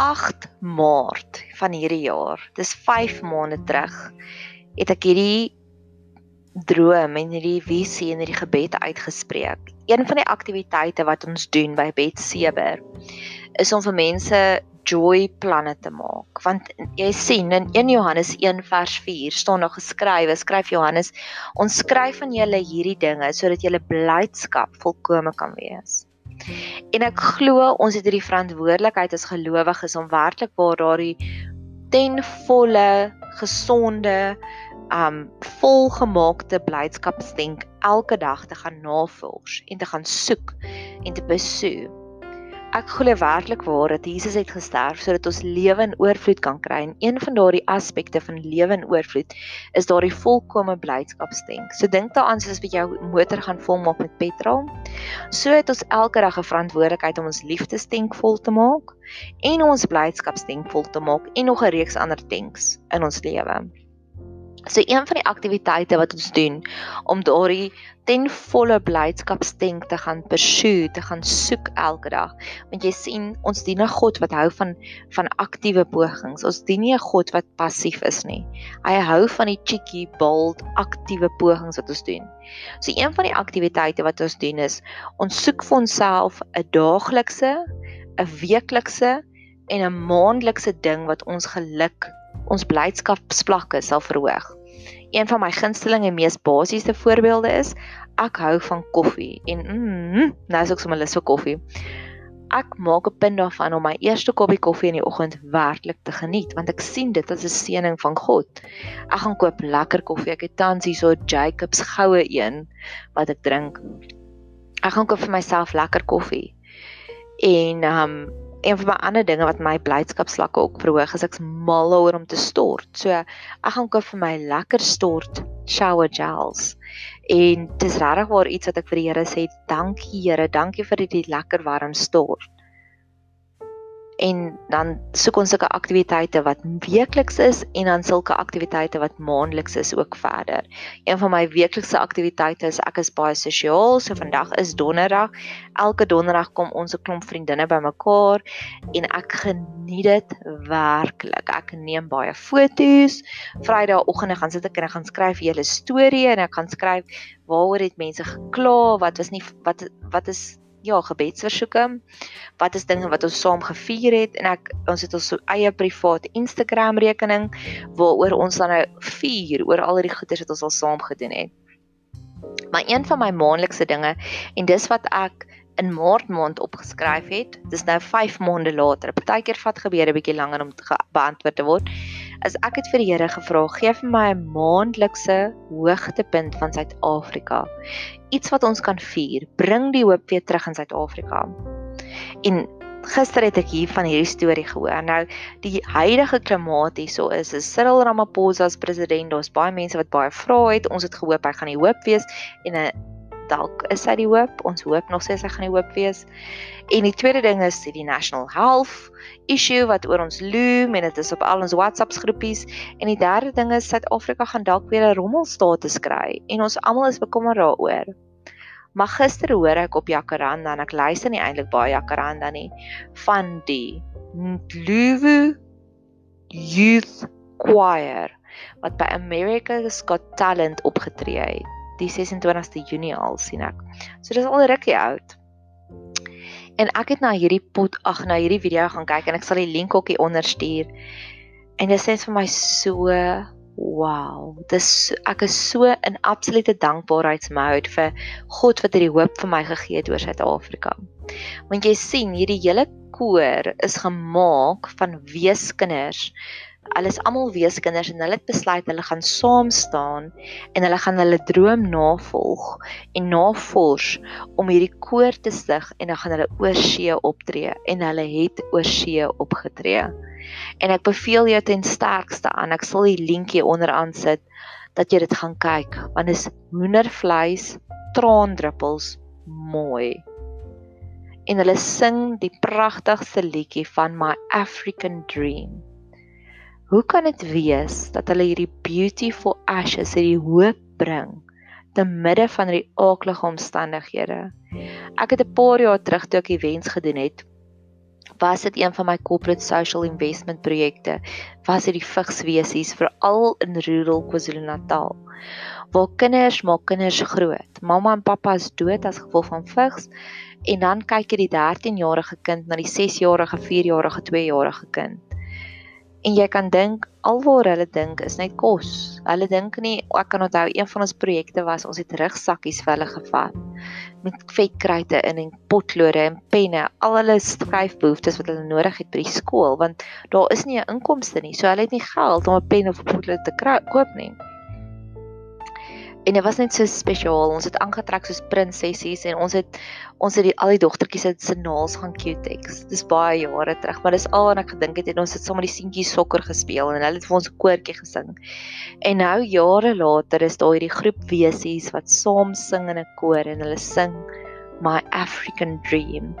8 Maart van hierdie jaar, dis 5 maande terug, het ek hierdie droom en hierdie visie en hierdie gebed uitgespreek. Een van die aktiwiteite wat ons doen by Bed Seber is om vir mense joy planne te maak. Want jy sien in 1 Johannes 1 vers 4 staan daar geskrywe, skryf Johannes, ons skryf aan julle hierdie dinge sodat julle blydskap volkome kan wees. En ek glo ons het hierdie verantwoordelikheid as gelowiges om werklik waar daardie ten volle gesonde um volgemaakte blydskapsdenk elke dag te gaan navors en te gaan soek en te besoek. Ek glo werklik waar dat Jesus het gesterf sodat ons lewe in oorvloed kan kry en een van daardie aspekte van lewe in oorvloed is daardie volkomme blydskapsdenk. So dink daaraan soos wat jou motor gaan volmaak met petrol. So het ons elke dag 'n verantwoordelikheid om ons liefdesdenk vol te maak en ons blydskapsdenk vol te maak en nog 'n reeks ander denks in ons lewe. So een van die aktiwiteite wat ons doen om daardie ten volle blydskapsdenk te gaan pursue, te gaan soek elke dag. Want jy sien, ons dien 'n God wat hou van van aktiewe pogings. Ons dien nie 'n God wat passief is nie. Hy hou van die cheeky, bold, aktiewe pogings wat ons doen. So een van die aktiwiteite wat ons doen is ons soek vir onsself 'n daaglikse, 'n weeklikse en 'n maandelikse ding wat ons geluk ons blydskapsvlakke sal verhoog. Een van my gunsteling en mees basiese voorbeelde is ek hou van koffie en mm, nou is ek sommer lus vir koffie. Ek maak 'n punt daarvan om my eerste koppie koffie in die oggend werklik te geniet want ek sien dit as 'n seëning van God. Ek gaan koop lekker koffie. Ek het tans hierso Jacobs goue een wat ek drink. Ek gaan koop vir myself lekker koffie. En ehm um, een van my ander dinge wat my blydskapsvlakke ook verhoog is ek's mal oor om te stort. So ek gaan koop vir my lekker stort shower gels. En dis regtig waar iets wat ek vir die Here sê, dankie Here, dankie vir die lekker warm stort en dan soek ons sulke aktiwiteite wat weekliks is en dan sulke aktiwiteite wat maandeliks is ook verder. Een van my weeklikse aktiwiteite is ek is baie sosiaal, so vandag is donderdag. Elke donderdag kom ons 'n klomp vriendinne bymekaar en ek geniet dit werklik. Ek neem baie foto's. Vrydagoggende gaan sit ek en ek gaan skryf hele storie en ek gaan skryf waaroor het mense gekla, wat was nie wat wat is ja, gebedsversoeke. Wat is dinge wat ons saam gevier het en ek ons het ons eie privaat Instagram rekening waaroor ons dan nou vier oor al die goeders wat ons al saam gedoen het. Maar een van my maandelikse dinge en dis wat ek in Maart maand opgeskryf het, dis nou 5 maande later. Partykeer vat gebede 'n bietjie langer om te beantwoord te word. As ek het vir die Here gevra, gee vir my 'n maandelikse hoogtepunt van Suid-Afrika iets wat ons kan vier. Bring die hoop weer terug in Suid-Afrika. En gister het ek hier van hierdie storie gehoor. Nou die huidige klimaat hierso is is Cyril Ramaphosa as president. Daar's baie mense wat baie vra het. Ons het gehoop hy gaan die hoop wees en 'n dalk is hy die hoop. Ons hoop nog steeds hy gaan die hoop wees. En die tweede ding is die national health issue wat oor ons loom en dit is op al ons WhatsApps groepies. En die derde ding is Suid-Afrika gaan dalk weer 'n rommelstatus kry en ons almal is bekommerd daaroor. Maar gister hoor ek op Jacaranda en ek luister nie eintlik baie Jacaranda nie van die Luwu Youth Choir wat by America's Got Talent opgetree het die 26ste Junie al sien ek. So dis al rukkie oud. En ek het na hierdie pot ag na hierdie video gaan kyk en ek sal die link ook hier onder stuur. En dit sê vir my so wow. Dis ek is so in absolute dankbaarheidsmode vir God wat hierdie hoop vir my gegee het oor Suid-Afrika. Want jy sien hierdie hele koor is gemaak van weeskinders Hulle is almal weeskinders en hulle het besluit hulle gaan saam staan en hulle gaan hulle droom navolg en navors om hierdie koor te stig en dan gaan hulle oor see optree en hulle het oor see opgetree. En ek beveel jou ten sterkste aan. Ek sal die linkie onderaan sit dat jy dit gaan kyk want dit is hoendervleis, traandruppels, mooi. En hulle sing die pragtigste liedjie van My African Dream. Hoe kan dit wees dat hulle hierdie beautiful ashes hierdie hoop bring te midde van die aaklige omstandighede? Ek het 'n paar jaar terug toe ek die wens gedoen het was dit een van my corporate social investment projekte was dit die vigswesies veral in rural KwaZulu-Natal waar kinders maak kinders groot mamma en pappa is dood as gevolg van vigs en dan kyk jy die 13-jarige kind na die 6-jarige, 4-jarige, 2-jarige kind en jy kan dink alwaar hulle dink is net kos. Hulle dink nie ek kan onthou een van ons projekte was ons het rugsakkies vir hulle gevat met vetkruite in en potlode en penne, al hulle skryfbehoeftes wat hulle nodig het by die skool want daar is nie 'n inkomste nie. So hulle het nie geld om 'n pen of 'n potlood te koop nie. En dit was net so spesiaal. Ons het aangetrek soos prinsessies en ons het ons het die al die dogtertjies het se naels gaan cutex. Dis baie jare terug, maar dis al wat ek gedink het en ons het saam met die seentjies sokker gespeel en hulle het vir ons 'n koortjie gesing. En nou jare later is daar hierdie groep wesies wat saam sing in 'n koor en hulle sing My African Dream.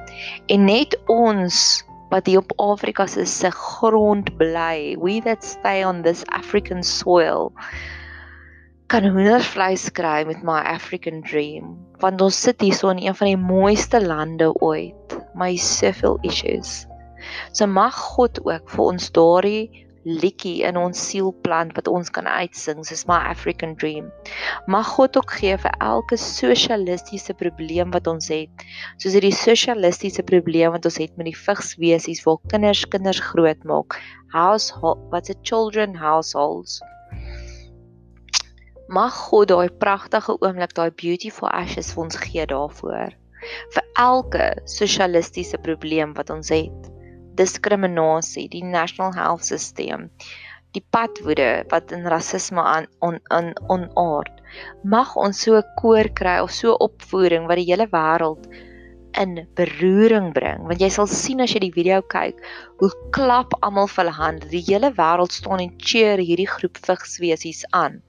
En net ons wat hier op Afrika se grond bly, we that stay on this African soil kan hoendervleis kry met my African dream want ons sit hier so in een van die mooiste lande ooit my soveel issues. So mag God ook vir ons daardie liedjie in ons siel plant wat ons kan uitsing soos my African dream. Mag God ook gee vir elke sosialistiese probleem wat ons het soos hierdie sosialistiese probleem wat ons het met die vigswesies waar kinders kinders grootmaak household what's a children households Mag God daai pragtige oomblik, daai beautiful ashes vir ons gee daarvoor. Vir elke sosialistiese probleem wat ons het. Diskriminasie, die national health system, die padwoede wat in rasisme aan on in onaard. Mag ons so 'n koor kry of so opvoering wat die hele wêreld in beroering bring want jy sal sien as jy die video kyk hoe klap almal vir hulle hande die hele wêreld staan en cheer hierdie groep vigswesies aan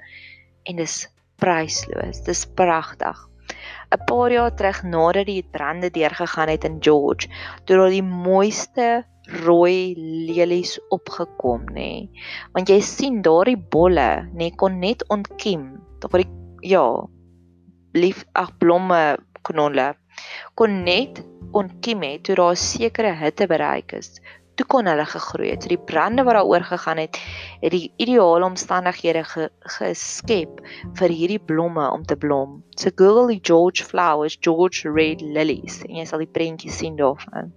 en dis prysloos. Dis pragtig. 'n Paar jaar terug nadat die brande deurgegaan het in George, toe daar die mooiste rooi lelies opgekom nê. Nee. Want jy sien daardie bolle nê nee, kon net ontkiem. Tot die ja, lief ag blomme knolle kon net ontkiem het toe daar 'n sekere hitte bereik is toe kon hulle gegroei het. So die brande wat daaroor gegaan het, het die ideale omstandighede ge, geskep vir hierdie blomme om te blom. So Google die George flowers, George red lilies en jy sal die prentjie sien daarvan.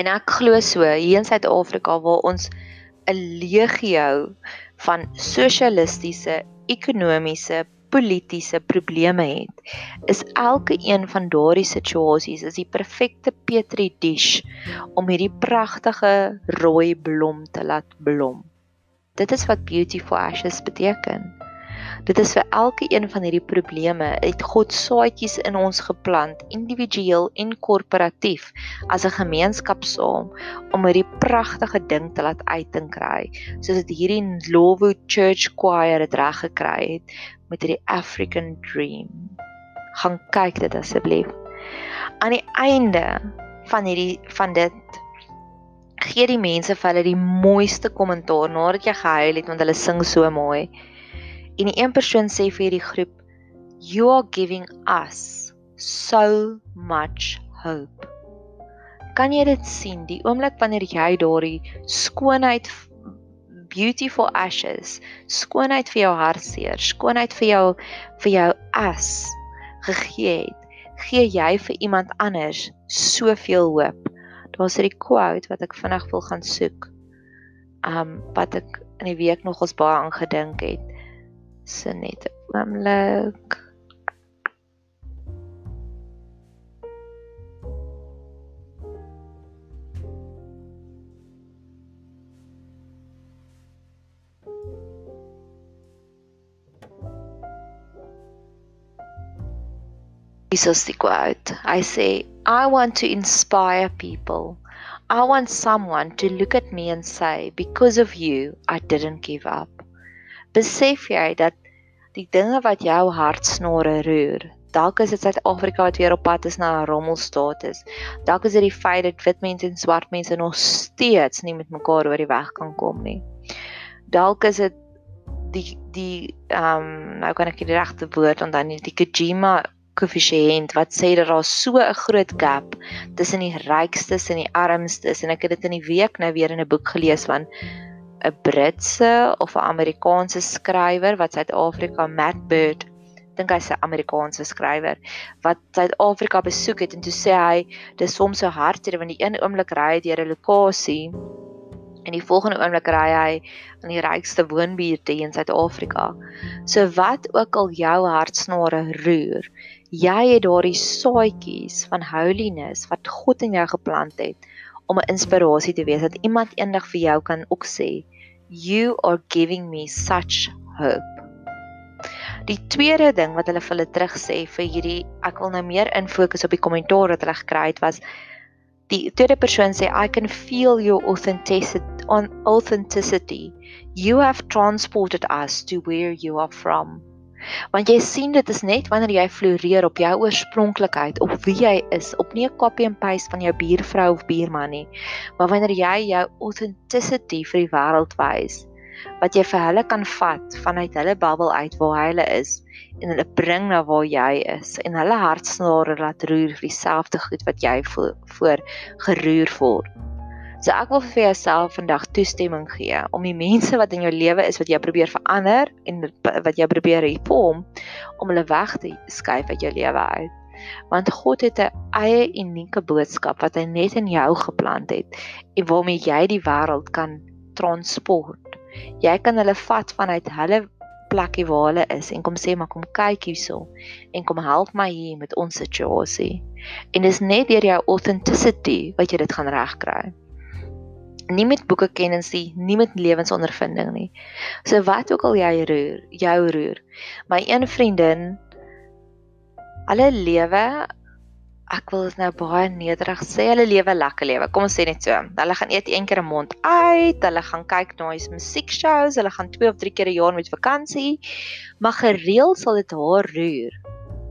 En ek glo so hier in Suid-Afrika waar ons 'n legio van sosialistiese, ekonomiese, politieke probleme het, is elke een van daardie situasies is die perfekte petri dish om hierdie pragtige rooi blom te laat blom. Dit is wat beauty for ashes beteken. Dit is vir elke een van hierdie probleme het God saadjies in ons geplant, individueel en korporatief as 'n gemeenskap saam om hierdie pragtige ding te laat uiting kry, soos dit hierdie Lowood Church Choir het reg gekry het met hierdie African Dream. Gaan kyk dit asseblief. Aan die einde van hierdie van dit gee die mense vir hulle die mooiste kommentaar nadat jy gehuil het want hulle sing so mooi. En die een persoon sê vir hierdie groep, "You are giving us so much hope." Kan jy dit sien? Die oomblik wanneer jy daardie skoonheid beautiful ashes, skoonheid vir jou hartseer, skoonheid vir jou vir jou as gegee het, gee jy vir iemand anders soveel hoop. Daar's 'n quote wat ek vinnig wil gaan soek. Um wat ek in die week nog ons baie aangedink het 'n oomblik. Jesus the quote. I say, I want to inspire people. I want someone to look at me and say, because of you, I didn't give up. Besef jy dat die dinge wat jou hartsnare roer, dalk is dit Suid-Afrika wat weer op pad is na 'n rommelstatus. Dalk is dit die feit dat wit mense en swart mense nog steeds nie met mekaar oor die weg kan kom nie. Dalk is dit die die ehm um, nou kan ek die regte woord onthou nie die Kojima koëffisiënt wat sê dat daar so 'n groot gap tussen die rykstes en die armstes en ek het dit in die week nou weer in 'n boek gelees van 'n Britse of 'n Amerikaanse skrywer wat Suid-Afrika Matt Bird dink hy's 'n Amerikaanse skrywer wat Suid-Afrika besoek het en toe sê hy dis soms so hartseer want die een oomblik ry hy deur 'n lokasie en die volgende oomblik ry hy in die rykste woonbuurte in Suid-Afrika. So wat ook al jou hartsnare roer, jy het daardie saadjies van holiness wat God in jou geplant het om 'n inspirasie te wees dat iemand eendag vir jou kan ook sê, "You are giving me such hope." Die tweede ding wat hulle vir hulle terugsê vir hierdie ek wil nou meer in fokus op die kommentaar wat hulle gekry het was die tweede persoon sê I can feel your authenticity on authenticity you have transported us to where you are from want jy sien dit is net wanneer jy floreer op jou oorspronklikheid op wie jy is op nie 'n copy and paste van jou buurvrou of buurman nie maar wanneer jy jou authenticity vir die wêreld wys wat jy vir hulle kan vat vanuit hulle bubbel uit waar hulle is en hulle bring na waar jy is en hulle hartsnare laat roer vir dieselfde goed wat jy vo voor geroer word. So ek wil vir jouself vandag toestemming gee om die mense wat in jou lewe is wat jy probeer verander en wat jy probeer reform om hulle weg te skuif uit jou lewe uit. Want God het 'n eie unieke boodskap wat hy net in jou geplant het en waarmee jy die wêreld kan transport. Jy kan hulle vat vanuit hulle plekkie waar hulle is en kom sê maar kom kyk hierso en kom help my hier met ons situasie. En dis net deur jou authenticity wat jy dit gaan regkry. Nie met boeke kennis nie, nie met lewensondervinding nie. So wat ook al jy roer, jou roer. My een vriendin alle lewe ek wil dit nou baie nederig sê hulle lewe lekker lewe. Kom ons sê net so. Hulle gaan eet een keer 'n maand uit, hulle gaan kyk na hulle musiekshows, hulle gaan 2 of 3 keer 'n jaar met vakansie. Maar gereeld sal dit haar roer.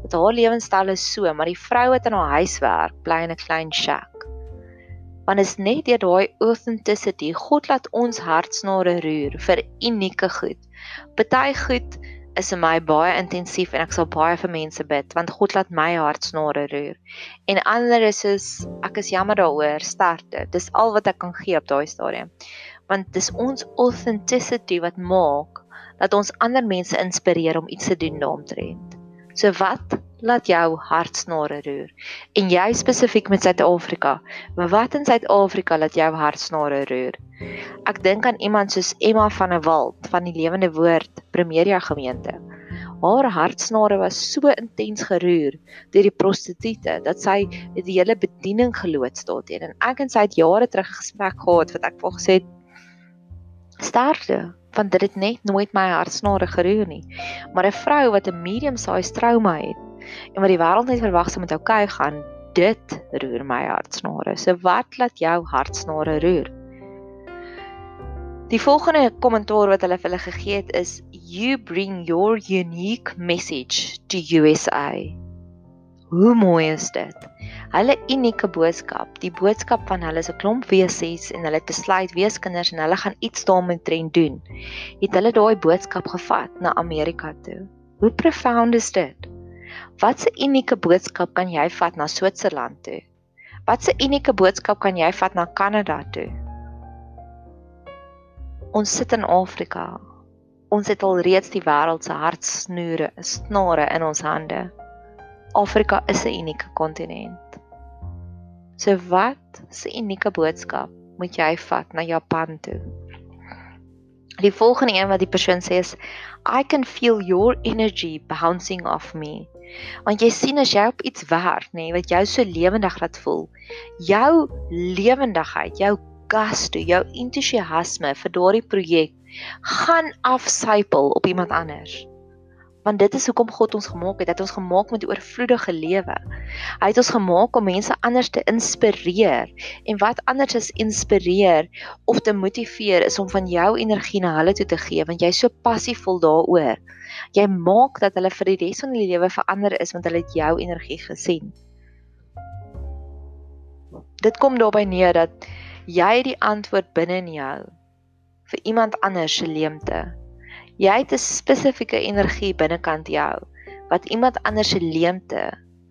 Dit haar lewenstyl is so, maar die vrou wat in haar huis werk, bly in 'n klein shack. Want is net deur daai authenticity, God laat ons hartsnare roer vir unieke goed. Party goed is vir my baie intensief en ek sal baie vir mense bid want God laat my hartsnare roer. En ander is soos ek is jammer daaroor, sterkte. Dis al wat ek kan gee op daai stadium. Want dis ons authenticity wat maak dat ons ander mense inspireer om iets te doen daaromtrent. So wat laat jou hartsnare roer? En jy spesifiek met Suid-Afrika. Wat in Suid-Afrika laat jou hartsnare roer? Ek dink aan iemand soos Emma van der Walt van die Lewende Woord Pretoria gemeente. Haar hartsnare was so intens geroer deur die prostituie dat sy die hele bediening geloods daarteen en ek en sy het jare terug 'n gesprek gehad wat ek vir gesê het sterkte want dit het net nooit my hartsnare geroer nie. Maar 'n vrou wat 'n medium size trauma het en wat die wêreld net verwag sy moet oukei gaan, dit roer my hartsnare. So wat laat jou hartsnare roer? Die volgende kommentaar wat hulle vir hulle gegee het is you bring your unique message to USA. Hoe mooi is dit? Hulle unieke boodskap, die boodskap van hulle 'n klomp wesies en hulle besluit weeskinders en hulle gaan iets daarmee trend doen. Het hulle daai boodskap gevat na Amerika toe. Hoe profound is dit? Wat 'n unieke boodskap kan jy vat na Switserland toe? Wat 'n unieke boodskap kan jy vat na Kanada toe? Ons sit in Afrika. Ons het al reeds die wêreld se hartsnoere, snare in ons hande. Afrika is 'n unieke kontinent. So wat 'n unieke boodskap moet jy vat na Japan toe? Die volgende een wat die persoon sê is I can feel your energy bouncing off me. Want jy sien as jy op iets werk, nê, nee, wat jou so lewendig laat voel, jou lewendigheid, jou gusto, jou entoesiasme vir daardie projek gaan afsypel op iemand anders want dit is hoekom God ons gemaak het, dat ons gemaak met 'n oorvloedige lewe. Hy het ons gemaak om mense anders te inspireer. En wat anders is inspireer of te motiveer is om van jou energie na hulle toe te gee want jy's so passievol daaroor. Jy maak dat hulle vir die res van hulle lewe verander is want hulle het jou energie gesien. Dit kom daarby neer dat jy die antwoord binne in jou vir iemand anders se leemte Jy het 'n spesifieke energie binnekant jou wat iemand anders se leemte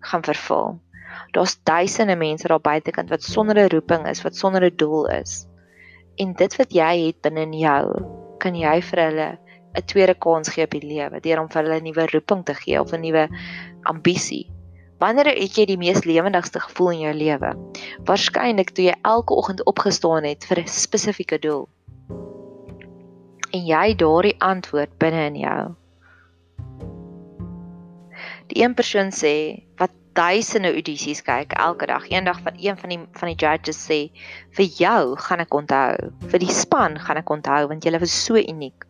gaan vervul. Daar's duisende mense daar buitekant wat sonder 'n roeping is, wat sonder 'n doel is. En dit wat jy het binne in jou, kan jy vir hulle 'n tweede kans gee op die lewe deur om vir hulle 'n nuwe roeping te gee of 'n nuwe ambisie. Wanneer het jy die mees lewendigste gevoel in jou lewe? Waarskynlik toe jy elke oggend opgestaan het vir 'n spesifieke doel. En jy daardie antwoord binne in jou. Die een persoon sê wat duisende audisies kyk elke dag. Eendag van een van die van die judges sê vir jou gaan ek onthou. Vir die span gaan ek onthou want julle was so uniek.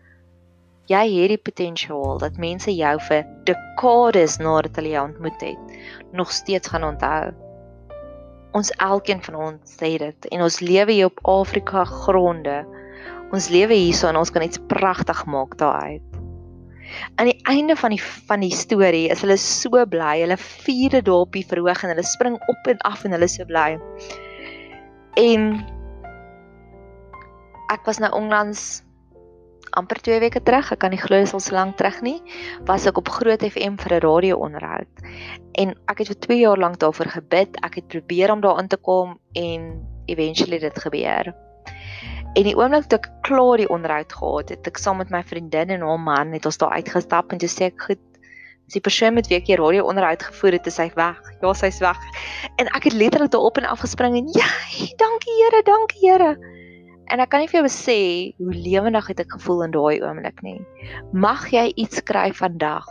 Jy het die potensiaal dat mense jou vir dekades nadat hulle jou ontmoet het nog steeds gaan onthou. Ons elkeen van ons sê dit en ons lewe hier op Afrika gronde. Ons lewe hierso en ons kan iets pragtig maak daaruit. Aan die einde van die van die storie is hulle so bly. Hulle vier dit daar op die verhoog en hulle spring op en af en hulle is so bly. En ek was nou onlangs amper 2 weke terug, ek kan nie glo dit is al so lank terug nie, was ek op Groot FM vir 'n radio onderhoud. En ek het vir 2 jaar lank daarvoor gebid. Ek het probeer om daarin te kom en eventually dit gebeur. En die oomblik toe ek klaar die onderhoud gehad het, ek saam met my vriendin en haar man het ons daar uitgestap en toe sê ek goed, as die persoon met wie ek hier radio onderhoud gevoer het, is hy weg. Ja, sy's weg. En ek het letterlik daar op en af gespring en ja, dankie Here, dankie Here. En ek kan nie vir jou sê hoe lewendig het ek gevoel in daai oomblik nie. Mag jy iets kry vandag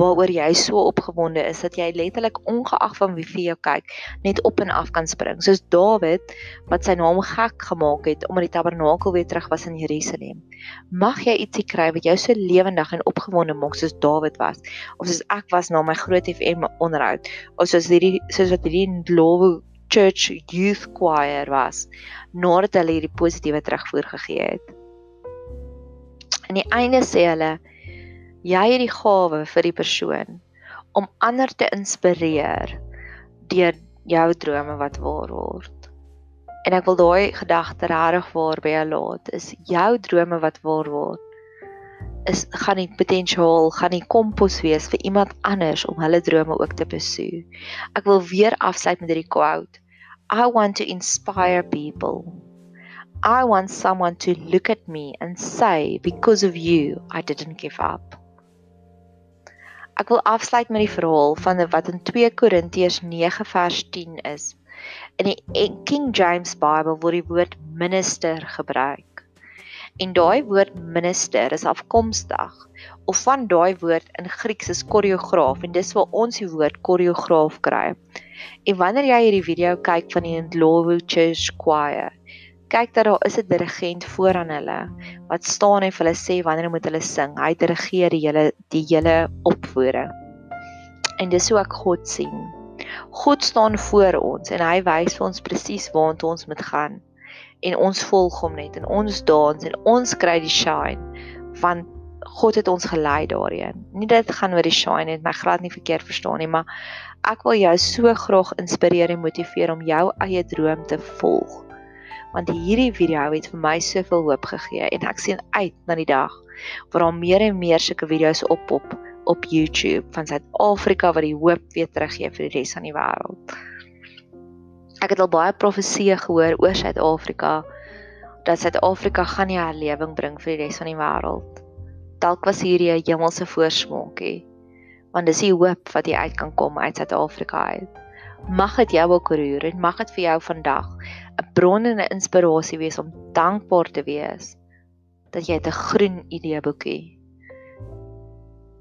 waaroor jy so opgewonde is dat jy letterlik ongeag van wie vir jou kyk net op en af kan spring soos Dawid wat sy naam gek gemaak het omdat die tabernakel weer terug was in Jerusalem. Mag jy ietsie kry wat jou so lewendig en opgewonde maak soos Dawid was of soos ek was na my groot FM onderhoud of soos hierdie soos wat hierdie Lowe Church Youth Choir was nadat hulle hierdie positiewe terugvoer gegee het. In die einde sê hulle jy het die gawe vir die persoon om ander te inspireer deur jou drome wat waar word. En ek wil daai gedagte regtig waar by jou laat is jou drome wat waar word is gaan die potensiaal gaan die kompos wees vir iemand anders om hulle drome ook te pursue. Ek wil weer afsluit met hierdie quote. I want to inspire people. I want someone to look at me and say because of you I didn't give up. Ek wil afsluit met die verhaal van wat in 2 Korintiërs 9 vers 10 is. In die King James Bible word die woord minister gebruik. En daai woord minister is afkomstig of van daai woord in Grieks is koreograaf en dis waar ons die woord koreograaf kry. En wanneer jy hierdie video kyk van die Ndlovu Church Choir, kyk dat daar is 'n dirigent voor aan hulle wat staan en vir hulle sê wanneer moet hulle sing. Hy dirigeer die hele die hele opvoering. En dis hoe ek God sien. God staan voor ons en hy wys vir ons presies waartoe ons moet gaan. En ons volg hom net en ons dans en ons kry die shine van God het ons gelei daarin. Nie dit gaan oor die shine net my glad nie verkeerd verstaan nie, maar ek wil jou so graag inspireer en motiveer om jou eie droom te volg want hierdie video het vir my soveel hoop gegee en ek sien uit na die dag waar daar meer en meer sulke video's oppop op YouTube van Suid-Afrika wat die hoop weer teruggee vir die res van die wêreld. Ek het al baie profeseë gehoor oor Suid-Afrika dat Suid-Afrika gaan nie herlewing bring vir die res van die wêreld. Dalk was hierdie 'n hemelse voorsmaakie want dis die hoop wat jy uit kan kom uit Suid-Afrika uit. Mag dit jou ook roer en mag dit vir jou vandag 'n bron en 'n inspirasie wees om dankbaar te wees dat jy 'n groen idee boekie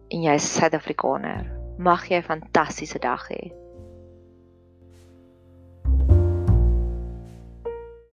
en jy is Suid-Afrikaner. Mag jy 'n fantastiese dag hê.